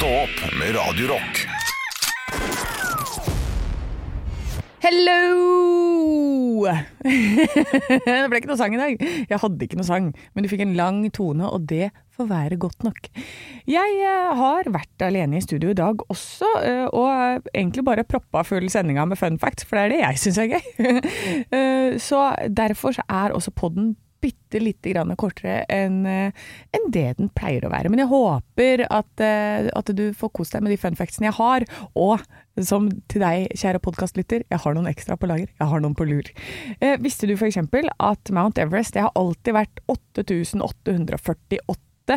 Stå opp med Radio Rock. Hello! det ble ikke noe sang i dag. Jeg hadde ikke noe sang, men du fikk en lang tone, og det får være godt nok. Jeg eh, har vært alene i studio i dag også, eh, og egentlig bare proppa full sendinga med fun facts, for det er det jeg syns er gøy. Eh, så derfor er også podden bitte lite grann kortere enn eh, enn det den pleier å være. Men jeg håper at, eh, at du får kost deg med de fun factsene jeg har. Og som til deg, kjære podkastlytter, jeg har noen ekstra på lager. Jeg har noen på lur. Eh, visste du f.eks. at Mount Everest det har alltid vært 8848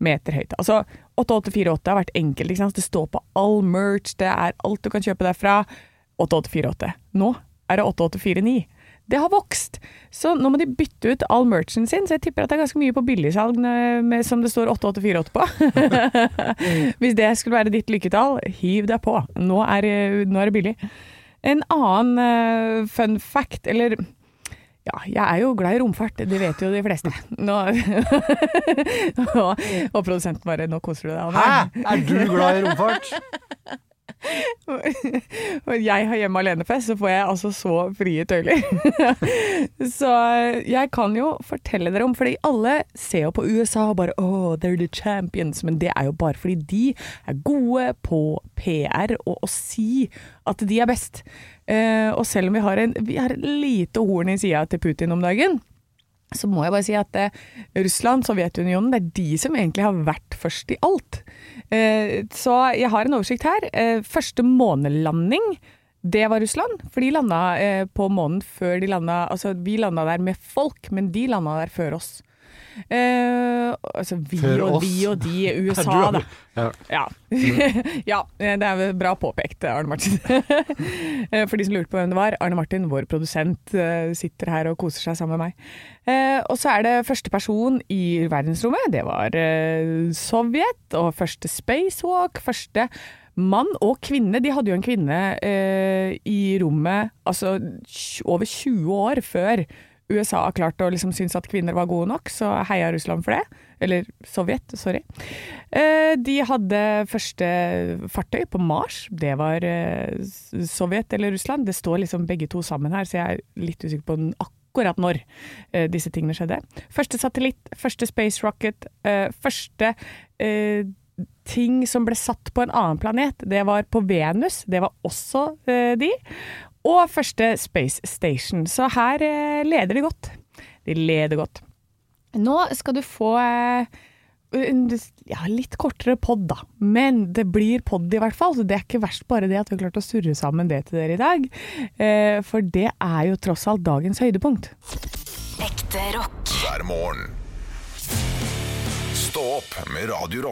meter høyt? Altså 8848 har vært enkelt. Ikke sant? Det står på all merch, det er alt du kan kjøpe derfra. 8848. Nå er det 8849 det har vokst. Så nå må de bytte ut all merchen sin, så jeg tipper at det er ganske mye på billigsalg med- som det står 8848 på. Hvis det skulle være ditt lykketall, hiv deg på. Nå er, det- nå er det billig. En annen eh, fun fact, eller ja, jeg er jo glad i romfart, det vet jo de fleste. Nå, og, og produsenten bare Nå koser du deg. Hæ? Er du glad i romfart? Og jeg har hjemme alene-fest, så får jeg altså så frie tøyler. så jeg kan jo fortelle dere om, fordi alle ser jo på USA og bare oh, they're the champions, men det er jo bare fordi de er gode på PR og å si at de er best. Eh, og selv om vi har, en, vi har et lite horn i sida til Putin om dagen, så må jeg bare si at eh, Russland, Sovjetunionen, det er de som egentlig har vært først i alt. Eh, så jeg har en oversikt her. Eh, første månelanding, det var Russland. For de landa eh, på månen før de landa Altså, vi landa der med folk, men de landa der før oss. Eh, altså vi Før og oss? vi og de, USA, da. Ja. Ja. ja, det er vel bra påpekt, Arne Martin. Eh, For de som lurte på hvem det var. Arne Martin, vår produsent, eh, sitter her og koser seg sammen med meg. Uh, Og så er det første person i verdensrommet. Det var uh, Sovjet. Og første spacewalk. Første mann og kvinne. De hadde jo en kvinne eh, i rommet altså over 20 år før USA har klart å liksom synes at kvinner var gode nok, så heia Russland for det. Eller Sovjet, sorry. Eh, De hadde første fartøy på Mars. Det var eh, Sovjet eller Russland. Det står liksom begge to sammen her, så jeg er litt usikker på akkurat når eh, disse tingene skjedde. Første satellitt, første space rocket, første ting som ble satt på en annen planet. Det var på Venus. Det var også de. Og første Space Station. Så her eh, leder de godt. De leder godt. Nå skal du få eh, en ja, litt kortere pod, da. Men det blir pod i hvert fall. Så det er ikke verst bare det at vi har klart å surre sammen det til dere i dag. Eh, for det er jo tross alt dagens høydepunkt. Ekte rock. hver morgen. Stå opp med Radio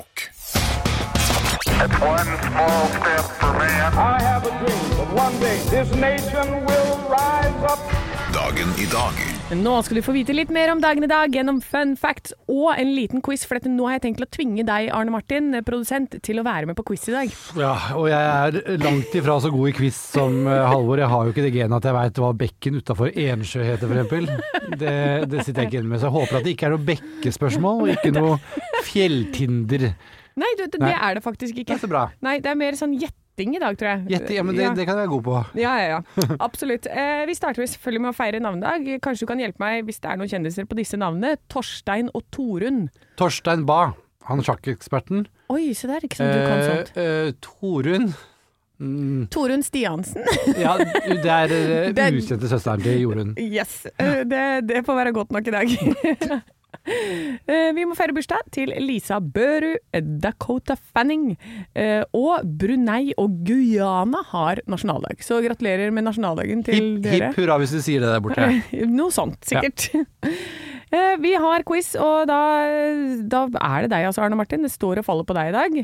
Dagen i dag Nå skal du få vite litt mer om dagen i dag gjennom fun facts og en liten quiz. For dette, nå har jeg tenkt å tvinge deg, Arne Martin, produsent, til å være med på quiz i dag. Ja, og jeg er langt ifra så god i quiz som eh, Halvor. Jeg har jo ikke det genet at jeg veit hva bekken utafor Ensjø heter, f.eks. Det, det sitter jeg ikke inne med. Så jeg håper at det ikke er noe bekkespørsmål, og ikke noe fjelltinder. Nei, du, det, Nei. det er det faktisk ikke. Det er så bra. Nei, det er mer sånn gjetting i dag, tror jeg. Gjetting, ja, men det, det kan jeg være god på. Ja, ja, ja. Absolutt. Eh, vi starter selvfølgelig med å feire navnedag. Kanskje du kan hjelpe meg hvis det er noen kjendiser på disse navnene. Torstein og Torunn. Torstein Bae, han sjakkeksperten. Oi, se der, ikke sant du kan sånt. Eh, eh, Torunn mm, Torunn Stiansen. Ja, det er eh, Det- ukjente søsteren til Jorunn. Yes. Eh, Det, det får være godt nok i dag. Eh, Vi må feire bursdag til Lisa Børu, Dakota Fanning eh, og Brunei og Guyana har nasjonaldag. Så gratulerer med nasjonaldagen til hip, dere. hipp hurra hvis du sier det der borte. Noe sånt, sikkert. Ja. Vi har quiz, og da, da er det deg, altså, Arne Martin. Det står og faller på deg i dag.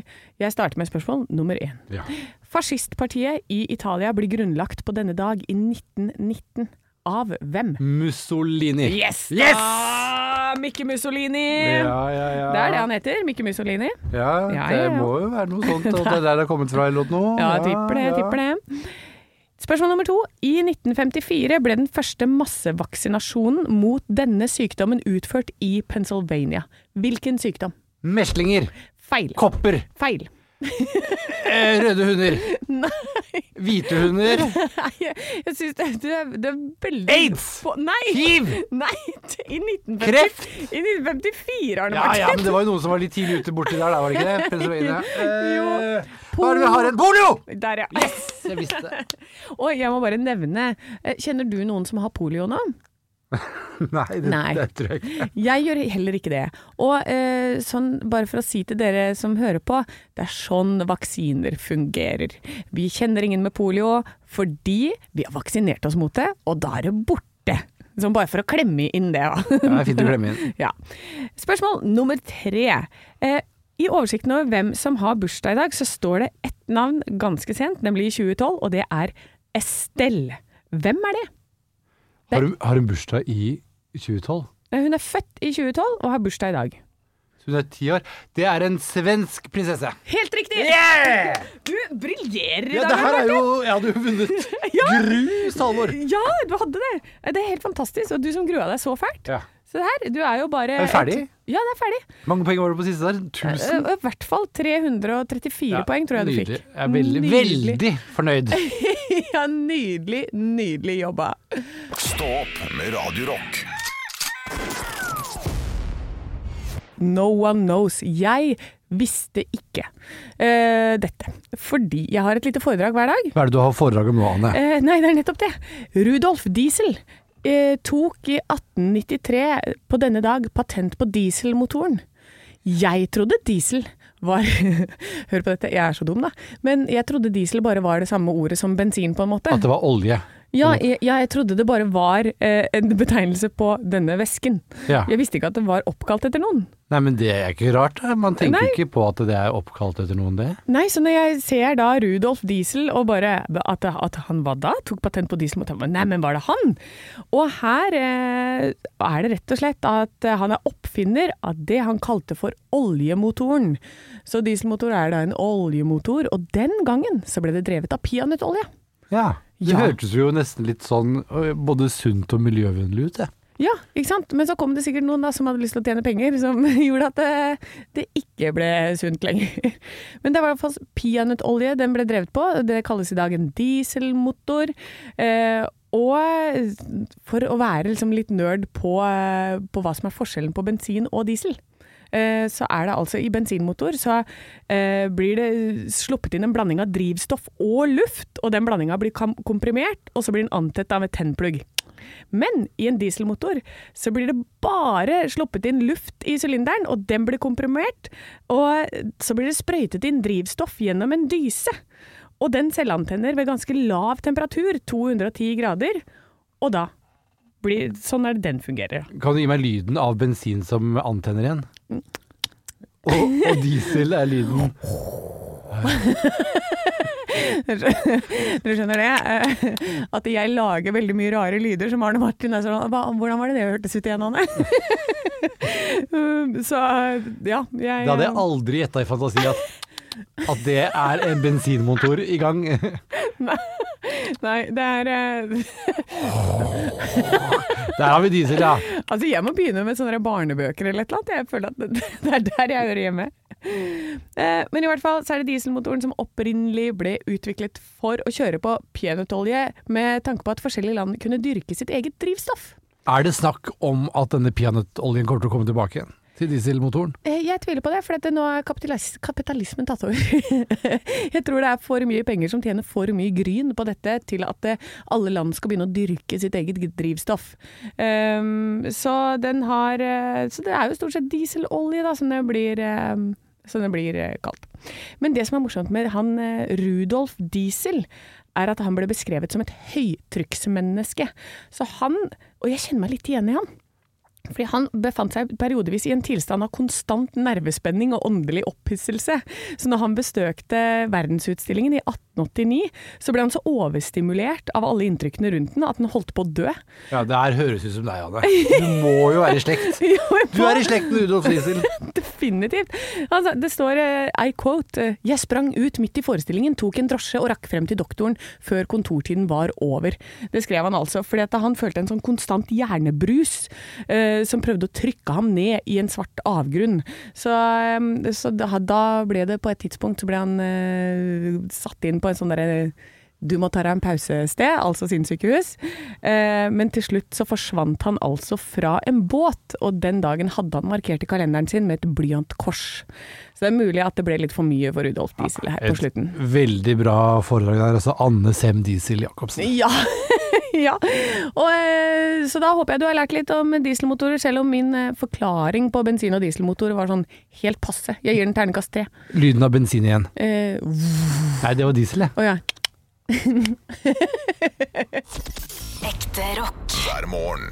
Jeg starter med spørsmål nummer én. Ja. Fascistpartiet i Italia blir grunnlagt på denne dag i 1919. Av hvem? Mussolini. Yes! Yes! Ah, Mikke Mussolini! Ja, ja, ja. Det er det han heter. Mikke Mussolini. Ja, Ja, det ja, ja. må jo være noe sånt. at det er der det har kommet fra eller noe. Ja, jeg tipper det. tipper det. Spørsmål nummer to. I 1954 ble den første massevaksinasjonen mot denne sykdommen utført i Pennsylvania. Hvilken sykdom? Meslinger. Feil. Kopper. Feil. Eh, røde hunder. Nei. Hvite hunder. Nei, jeg, syns det, det, er, er veldig Aids! på- Nei! Hiv! Nei, i 1950, Kreft! I 1954, Arne Martin. ja, men det var jo noen som var litt tidlig ute borti der, var det ikke det? Jo. Eh, hva er det vi har igjen? Polio! Der, ja. Jeg visste det. Og jeg må bare nevne eh, Kjenner du noen som har polio nå? Nei, det, Nei. det tror jeg ikke. Jeg gjør heller ikke det. Og eh, sånn, bare for å si til dere som hører på, det er sånn vaksiner fungerer. Vi kjenner ingen med polio fordi vi har vaksinert oss mot det, og da er det borte. Sånn bare for å klemme inn det. Ja. Ja, det er fint å klemme inn. Ja. Spørsmål nummer tre. Eh, I oversikten over hvem som har bursdag i dag, så står det ett navn ganske sent, nemlig i 2012, og det er Estelle. Hvem er det? Har hun, har hun bursdag i 2012? Eh, Hun er født i 2012 og har bursdag i dag. Så hun er ti år. Det er en svensk prinsesse. Helt riktig! Du briljerer i Ja, dag. det her er jo Jeg hadde jo vunnet Ja. grus, Halvor. Ja, du hadde det. Det er helt fantastisk. Og du som grua deg så fælt. Ja. Så her, du er jo bare Er vi ferdig? Ja, det er ferdig. Mange poeng var det på siste der? 1000? Eh, I hvert fall 334 poeng, tror jeg du fikk. Jeg er veldig, Nydelig. veldig fornøyd. Ja, nydelig, nydelig jobba. Stå opp med Radio Rock. No one knows. Jeg visste ikke uh, dette. Fordi jeg har et lite foredrag hver dag. Hva er det du har foredrag om nå, Anne? Uh, nei, det er nettopp det. Rudolf Diesel uh, tok i 1893 på denne dag patent på dieselmotoren. Jeg trodde diesel var Hør på dette, jeg er så dum, da. Men jeg trodde diesel bare var det samme ordet som bensin, på en måte. At det var olje. Ja, jeg, jeg trodde det bare var eh, en betegnelse på denne væsken. Ja. Jeg visste ikke at det var oppkalt etter noen. Nei, men det er ikke rart. Man tenker Nei. ikke på at det er oppkalt etter noen, det. Nei, så når jeg ser da Rudolf Diesel og bare At, at han hva da? Tok patent på dieselmotor? Nei, men var det han? Og her eh, er det rett og slett at han er oppfinner av det han kalte for oljemotoren. Så dieselmotor er da en oljemotor, og den gangen så ble det drevet av peanøttolje. Ja. Det Ja. hørtes jo nesten litt sånn både sunt og miljøvennlig ut, det. Ja, ikke sant? Men så kom det sikkert noen da som hadde lyst til å tjene penger, som gjorde at det, det ikke ble sunt lenger. Men det var i hvert fall peanøttolje den ble drevet på. Det kalles i dag en dieselmotor. Eh, og for å være liksom litt nerd på, på hva som er forskjellen på bensin og diesel, så er det altså i bensinmotor så eh, blir det sluppet inn en blanding av drivstoff og luft, og den blandinga blir komprimert, og så blir den antett av et tennplugg. Men i en dieselmotor så blir det bare sluppet inn luft i sylinderen, og den blir komprimert. Og så blir det sprøytet inn drivstoff gjennom en dyse. Og den selvantenner ved ganske lav temperatur, 210 grader. Og da blir Sånn er det den fungerer. Kan du gi meg lyden av bensin som antenner igjen? Og, og diesel er lyden Dere skjønner det? At jeg lager veldig mye rare lyder som Arne Martin er sånn Hvordan var det det hørtes ut igjen, Anne? Så ja, jeg Det hadde jeg aldri gjetta i fantasi at, at det er en bensinmotor i gang. Nei, det er eh, Der har vi diesel, ja. Altså, jeg må begynne med sånne barnebøker eller et eller annet. Jeg føler at det, det er der jeg hører hjemme. Eh, Men i hvert fall så er det dieselmotoren som opprinnelig ble utviklet for å kjøre på peanøttolje, med tanke på at forskjellige land kunne dyrke sitt eget drivstoff. Er det snakk om at denne peanøttoljen kommer til å komme tilbake igjen? Til dieselmotoren? Eh, Jeg tviler på det, for nå er kapitalis kapitalismen tatt over. jeg tror det er for mye penger som tjener for mye gryn på dette til at eh, alle land skal begynne å dyrke sitt eget drivstoff. Um, så den har eh, Så det er jo stort sett dieselolje da, som det blir, um, blir kalt. Men det som er morsomt med han Rudolf Diesel, er at han ble beskrevet som et høytrykksmenneske. Så han, og jeg kjenner meg litt igjen i han. Fordi han befant seg periodevis i en tilstand av konstant nervespenning og åndelig opphisselse. Så når han bestøkte verdensutstillingen i 1889, så ble han så overstimulert av alle inntrykkene rundt den at han holdt på å dø. Ja, det her høres ut som deg, Anne. Du må jo være i slekt. Du er i slekt med Rudolf Diesel. Definitivt. Altså, det står, eh, I quote, eh, Jeg sprang ut midt i forestillingen, tok en drosje og rakk frem til doktoren før kontortiden var over. Det skrev han altså, fordi han følte en sånn konstant hjernebrus. Eh, eh, som prøvde å trykke ham ned i en svart avgrunn. Så, eh, så da, ble det på et tidspunkt så ble han eh, satt inn på en sånn derre du må ta deg en pause-sted, altså sinnssykehus. Eh, men til slutt så forsvant han altså fra en båt, og den dagen hadde han markert i kalenderen sin med et blyantkors. Så det er mulig at det ble litt for mye for Rudolf Diesel her på Et slutten. veldig bra foredrag der. Altså Anne Sem Diesel Jacobsen. Ja. ja. Og, eh, så da håper jeg du har lært litt om dieselmotorer, selv om min eh, forklaring på bensin- og dieselmotorer var sånn helt passe. Jeg gir den terningkast tre. Lyden av bensin igjen. Eh, Nei, det var diesel, jeg. Å ja. Ekte rock. hver morgen.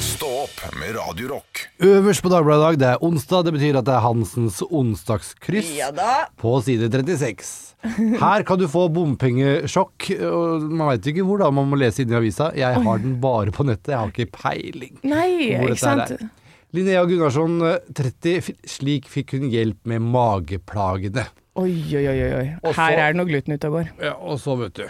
Stå opp med Radio Rock. Øverst på Dagbladet i dag, det er onsdag. Det betyr at det er Hansens onsdagskryss Ja da. på side 36. Her kan du få bompengesjokk. og Man veit ikke hvor da man må lese inn i avisa. Jeg har den bare på nettet, jeg har ikke peiling. Nei, Hvor ikke dette her sant. er. Linnea Gunnarsson, 30. f- Slik fikk hun hjelp med mageplagene. Oi, oi, oi, oi. Også, Her er det noe gluten ute og går. Ja, og så, vet du.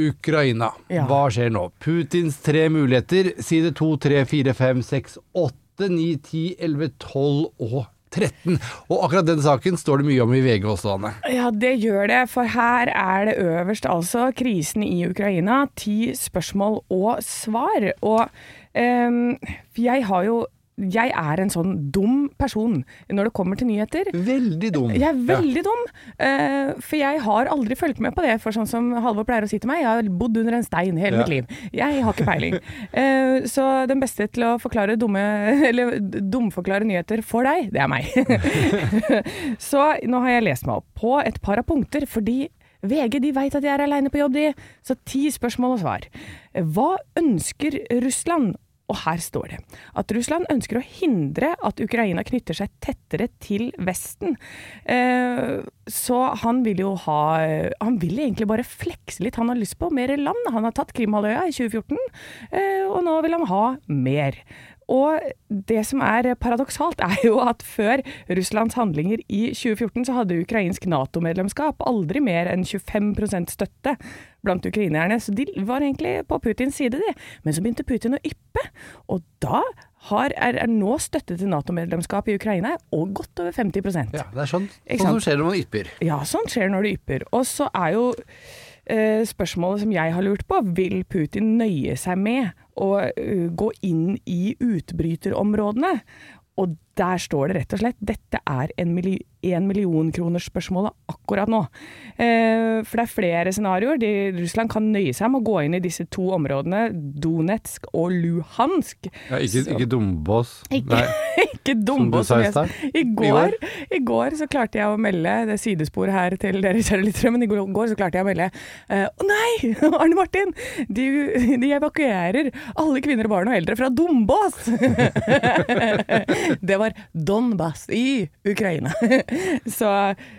Ukraina. Ja. Hva skjer nå? Putins tre muligheter. Side 2, 3, 4, 5, 6, 8, 9, 10, 11, 12 og 13. Og akkurat den saken står det mye om i VG også, Anne. Ja, det gjør det, for her er det øverst altså krisen i Ukraina. Ti spørsmål og svar. Og um, jeg har jo Jeg er en sånn dum person når det kommer til nyheter. Veldig dum. Jeg er veldig dum, Uh, for jeg har aldri fulgt med på det. For sånn som Halvor pleier å si til meg, jeg har bodd under en stein hele Ja. mitt liv. Jeg har ikke peiling. Uh, så den beste til å forklare dumme, eller dumforklare nyheter for deg, det er meg. så nå har jeg lest meg opp på et par av punkter, fordi VG de veit at jeg er aleine på jobb, de. Så ti spørsmål og svar. Hva ønsker Russland? Og her står det at Russland ønsker å hindre at Ukraina knytter seg tettere til Vesten. Eh, så han vil jo ha Han vil egentlig bare flekse litt. Han har lyst på mer land. Han har tatt Krimhalvøya i 2014, eh, og nå vil han ha mer. Og det som er paradoksalt, er jo at før Russlands handlinger i 2014, så hadde ukrainsk Nato-medlemskap aldri mer enn 25% støtte blant ukrainerne. Så de var egentlig på Putins side, de. Men så begynte Putin å yppe, og da har, er, er nå støtte til Nato-medlemskap i Ukraina og godt over 50% Ja, det er sånn, sånn som skjer når man ypper. ja, sånt skjer når det ypper. Og så er jo eh, spørsmålet som jeg har lurt på, vil Putin nøye seg med å uh, gå inn i utbryterområdene? Og der står det rett og slett dette er en, milli en million kroners spørsmålet akkurat nå. Eh, for det er flere scenarioer. De, Russland kan nøye seg med å gå inn i disse to områdene, Donetsk og Luhansk. Ja, ikke, Så- ikke Dombås. Ikke, ikke dumbo Som du sa i stad. I går, så klarte jeg å melde det er sidespor her til dere kjære lyttere, men i går så klarte jeg å melde eh, Å nei! Arne Martin! De, de evakuerer alle kvinner, barn og eldre fra Dombås! det var Donbass i Ukraina. så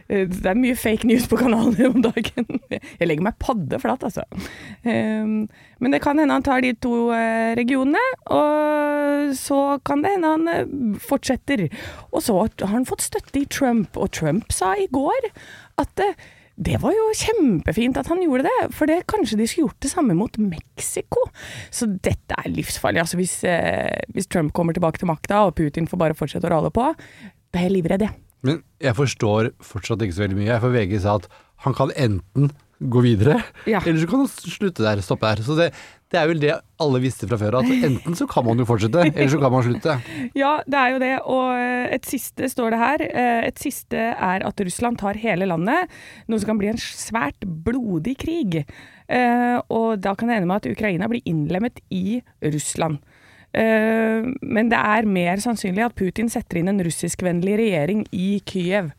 eh, det er mye fake news på kanalen om dagen. Jeg legger meg paddeflat, altså. Um, men det kan hende han tar de to eh, regionene, og så kan det hende han eh, fortsetter. Og så har han fått støtte i Trump, og Trump sa i går at det var jo kjempefint at han gjorde det, for det, kanskje de skulle gjort det samme mot Mexico. Så dette er livsfarlig. Altså hvis, eh, hvis Trump kommer tilbake til makta og Putin får bare fortsette å rale på, da er jeg livredd, jeg. Men jeg forstår fortsatt ikke så veldig mye. For VG sa at han kan enten gå videre, Ja. eller så kan du slutte der, stoppe der. Så det, det er vel det alle visste fra før, at enten så kan man jo fortsette, eller så kan man slutte. Ja, det er jo det. Og eh, et siste står det her. Eh, Et siste er at Russland tar hele landet, noe som kan bli en svært blodig krig. Eh, Og da kan det ende med at Ukraina blir innlemmet i Russland. Men det er mer sannsynlig at Putin setter inn en russiskvennlig regjering i Kyiv.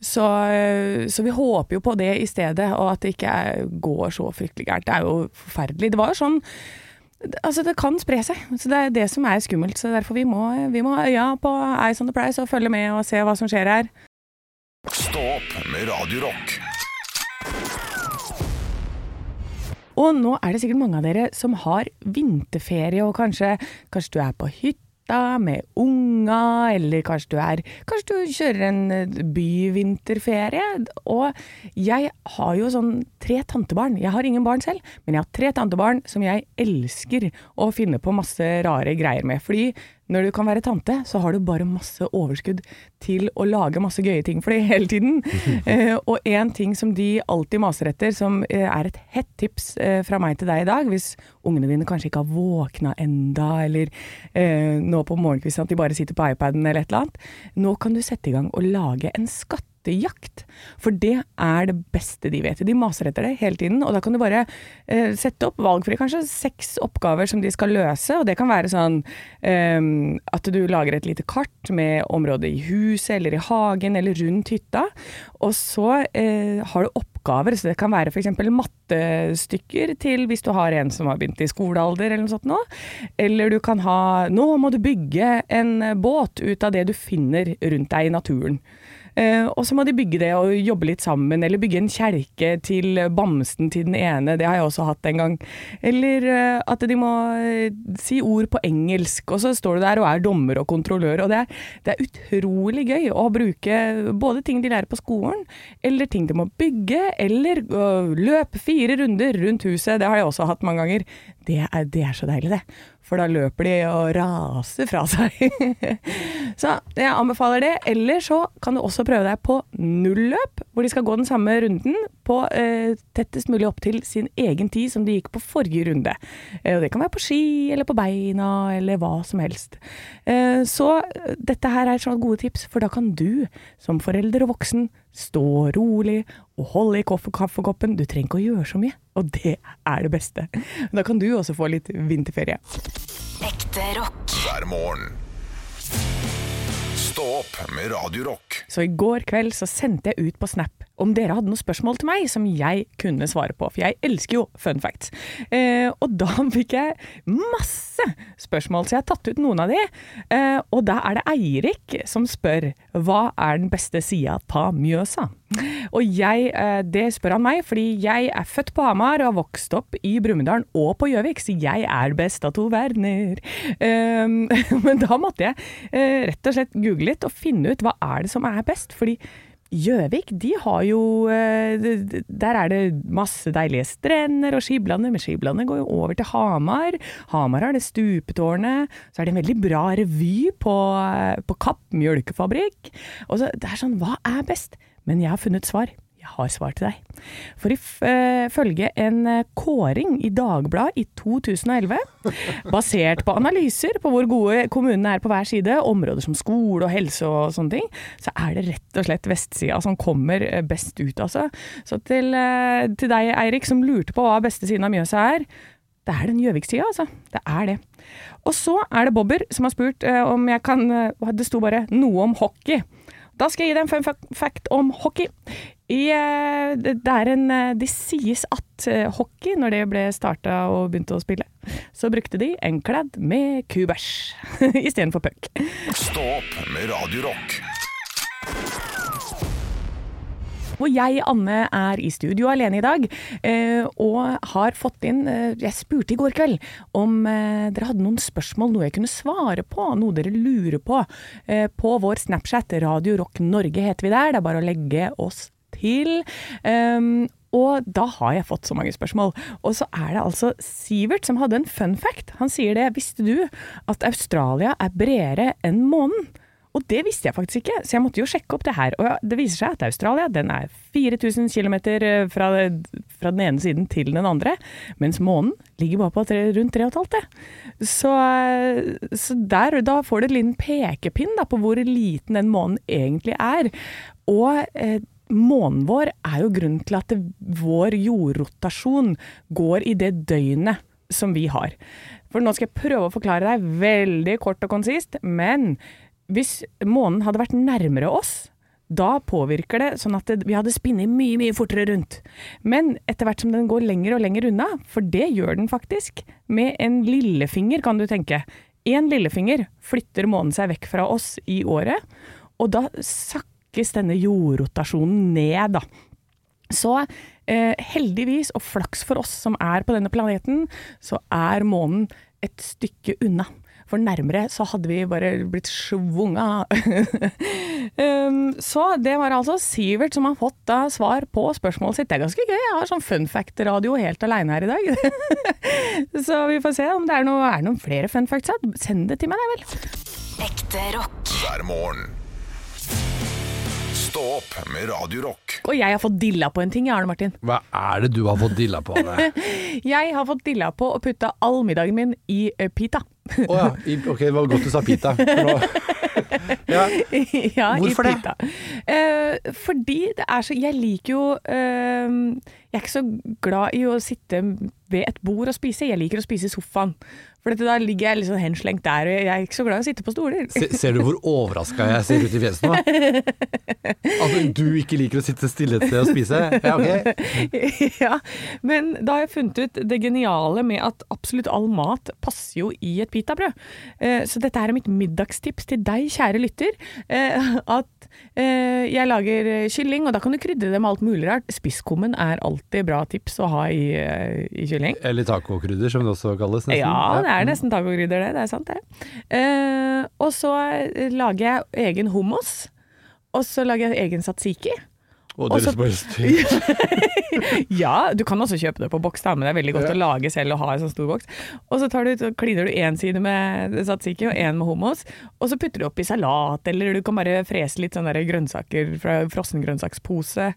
Så, eh, så vi håper jo på det i stedet, og at det ikke er, går så fryktelig gærent. Det er jo forferdelig. Det var jo sånn Altså, det kan spre seg. Så Det er det som er skummelt. Så Derfor vi må vi må ha øya på Eyes on the Price og følge med og se hva som skjer her. Stå opp med Radio Rock. Og nå er det sikkert mange av dere som har vinterferie, og kanskje, kanskje du er på hytta, hytta med unga, eller kanskje du er Kanskje du kjører en eh, byvinterferie. Og jeg har jo sånn tre tantebarn. Jeg har ingen barn selv, men jeg har tre tantebarn som jeg elsker å finne på masse rare greier med. Fordi når du kan være tante, så har du bare masse overskudd til å lage masse gøye ting for dem hele tiden. Eh, og en ting som de alltid maser etter, som eh, er et hett tips eh, fra meg til deg i dag, hvis ungene dine kanskje ikke har våkna enda, eller eh, nå på morgenkvisten at de bare sitter på iPaden eller et eller annet, nå kan du sette i gang og lage en skattejakt. For det er det beste de vet. De maser etter det hele tiden, og da kan du bare eh, sette opp valgfri kanskje seks oppgaver som de skal løse, og det kan være sånn eh, at du lager et lite kart med området i huset eller i hagen eller rundt hytta, og så eh, har du oppgaver, så det kan være f.eks. mattestykker til hvis du har en som har begynt i skolealder eller noe sånt nå, eller du kan ha nå må du bygge en båt ut av det du finner rundt deg i naturen. Eh, og så må de bygge det og jobbe litt sammen, eller bygge en kjerke til bamsen til den ene, det har jeg også hatt en gang. Eller eh, at de må eh, si ord på engelsk, og så står du der og er dommer og kontrollør. Og det er, det er utrolig gøy å bruke både ting de lærer på skolen, eller ting de må bygge, eller løpe fire runder rundt huset, det har jeg også hatt mange ganger. Det er, det er så deilig, det. For da løper de og raser fra seg. så jeg anbefaler det. Eller så kan du også prøve deg på nulløp, hvor de skal gå den samme runden på eh, tettest mulig opp til sin egen tid som de gikk på forrige runde. Eh, og det kan være på ski eller på beina eller hva som helst. Eh, så dette her er sånne gode tips, for da kan du som forelder og voksen stå rolig og hold i kaffekoppen. Du trenger ikke å gjøre så mye, og det er det beste. Da kan du også få litt vinterferie. Ekte rock. hver morgen. Stå opp med Radiorock. Så i går kveld så sendte jeg ut på Snap om dere hadde noen spørsmål til meg som jeg kunne svare på, for jeg elsker jo fun facts. Eh, og da fikk jeg masse spørsmål, så jeg har tatt ut noen av de. Eh, og da er det Eirik som spør hva er den beste sida på Mjøsa? Og jeg, eh, det spør han meg fordi jeg er født på Hamar og har vokst opp i Brumunddal og på Gjøvik, så jeg er best av to verdener. Eh, men da måtte jeg eh, rett og slett google litt og finne ut hva er det som er best, fordi Gjøvik, de har jo eh, Der er det masse deilige strender og skiblander, men skiblandet går jo over til Hamar. Hamar har det stupetårnet. Så er det en veldig bra revy på, eh, på Kapp mjølkefabrikk. Og så, det er sånn, hva er best? Men jeg har funnet svar. Har svar til deg. For ifølge en eh, kåring i Dagbladet i 2011, basert på analyser på hvor gode kommunene er på hver side, områder som skole og helse og sånne ting, så er det rett og slett vestsida som kommer eh, best ut, altså. Så til, eh, til deg, Eirik, som lurte på hva beste siden av Mjøsa er, det er den Gjøvik-sida, altså. Det er det. Og så er det Bobber som har spurt eh, om jeg kan eh, Det sto bare noe om hockey. Da skal jeg gi deg en fun fact om hockey. I, eh, det er en, de det sies at eh, hockey, når det ble starta og begynte å spille, så brukte de en kladd med kubæsj istedenfor puck. Stå opp med Radio Rock. Og jeg, Anne, er i studio alene i dag, eh, og har fått inn eh, Jeg spurte i går kveld om eh, dere hadde noen spørsmål, noe jeg kunne svare på, noe dere lurer på. Eh, på vår Snapchat, Radio Rock Norge heter vi der. Det er bare å legge oss til. Um, og da har jeg fått så mange spørsmål. Og så er det altså Sivert som hadde en fun fact. Han sier det. Visste du at Australia er bredere enn månen? Og det visste jeg faktisk ikke, så jeg måtte jo sjekke opp det her. Og det viser seg at Australia den er 4000 km fra, fra den ene siden til den andre, mens månen ligger bare på tre, rundt 3,5. Så, så der, da får du en liten pekepinn da, på hvor liten den månen egentlig er. Og eh, månen vår er jo grunnen til at vår jordrotasjon går i det døgnet som vi har. For nå skal jeg prøve å forklare deg veldig kort og konsist, men hvis månen hadde vært nærmere oss, da påvirker det sånn at vi hadde spinnet mye, mye fortere rundt. Men etter hvert som den går lenger og lenger unna, for det gjør den faktisk, med en lillefinger kan du tenke. En lillefinger flytter månen seg vekk fra oss i året, og da sakkes denne jordrotasjonen ned, da. Så eh, heldigvis, og flaks for oss som er på denne planeten, så er månen et stykke unna. for nærmere så hadde vi bare blitt svunga. um, så det var altså Sivert som har fått da svar på spørsmålet sitt. Det er ganske gøy. Jeg har sånn fun fact-radio helt aleine her i dag. så vi får se om det er, noe, er noen flere fun facts. her. Send det til meg, det vel. Ekte rock. hver morgen. Stå opp med Radio Rock. Og jeg har fått dilla på en ting, Arne Martin. Hva er det du har fått dilla på? Anne? Jeg har fått dilla på å putte all middagen min i uh, pita. Å ja, i- ok, det var godt du sa pita. Ja. ja, Hvorfor i det? pita. Eh, fordi det er så Jeg liker jo uh, Jeg er ikke så glad i å sitte ved et bord og spise. Jeg liker å spise i sofaen. For da ligger jeg litt sånn henslengt der, og jeg er ikke så glad i å sitte på stoler. Se, ser du hvor overraska jeg ser ut i fjeset nå? At du ikke liker å sitte stille et sted og spise? Ja, ok. ja, men da har jeg funnet ut det geniale med at absolutt all mat passer jo i et pitabrød. Eh, så dette her er mitt middagstips til deg, kjære lytter. Eh, at jeg lager eh, kylling, og da kan du krydre det med alt mulig rart. Spisskummen er alltid bra tips å ha i, eh, i kylling. Eller tacokrydder, som det også kalles. Nesten. Ja, det er nesten tacokrydder det, det er sant det. Eh, og så eh, lager jeg egen hummus, og så lager jeg egen tzatziki. Og deres majestet. Ja, du kan også kjøpe det på boks, da, men det er veldig godt Ja. å lage selv og ha en sånn stor boks. Og så tar du, kliner du én side med satsiki og én med hummus, og så putter du oppi salat, eller du kan bare frese litt sånne grønnsaker fra frossengrønnsakspose.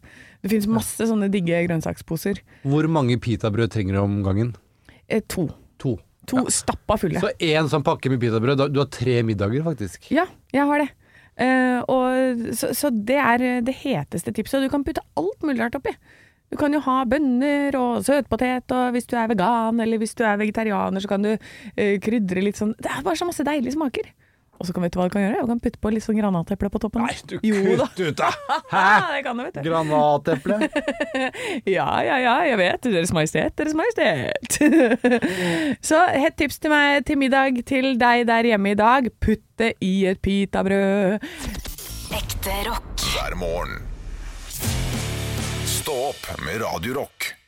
Det finnes masse sånne digge grønnsaksposer. Hvor mange pitabrød trenger du om gangen? Eh, to. To. To stappa fulle. Så én sånn pakke med pitabrød. Du har tre middager, faktisk. Ja, jeg har det. Eh, og, så, så det er det heteste tipset. Og du kan putte alt mulig rart oppi. Du kan jo ha bønner og søtpotet, og hvis du er vegan eller hvis du er vegetarianer, så kan du uh, krydre litt sånn Det er bare så masse deilige smaker. Og så kan vet du hva du kan gjøre? Du kan putte på litt sånn granateple på toppen. Nei, du Jo kutt ut, da! Hæ? det kan du, vet du. Granateple. Ja, ja, ja, jeg vet. Deres Majestet, Deres Majestet. så hett tips til meg til middag til deg der hjemme i dag. Putt det i et pitabrød. Ekte rock. hver morgen. Stå opp med Radio Rock.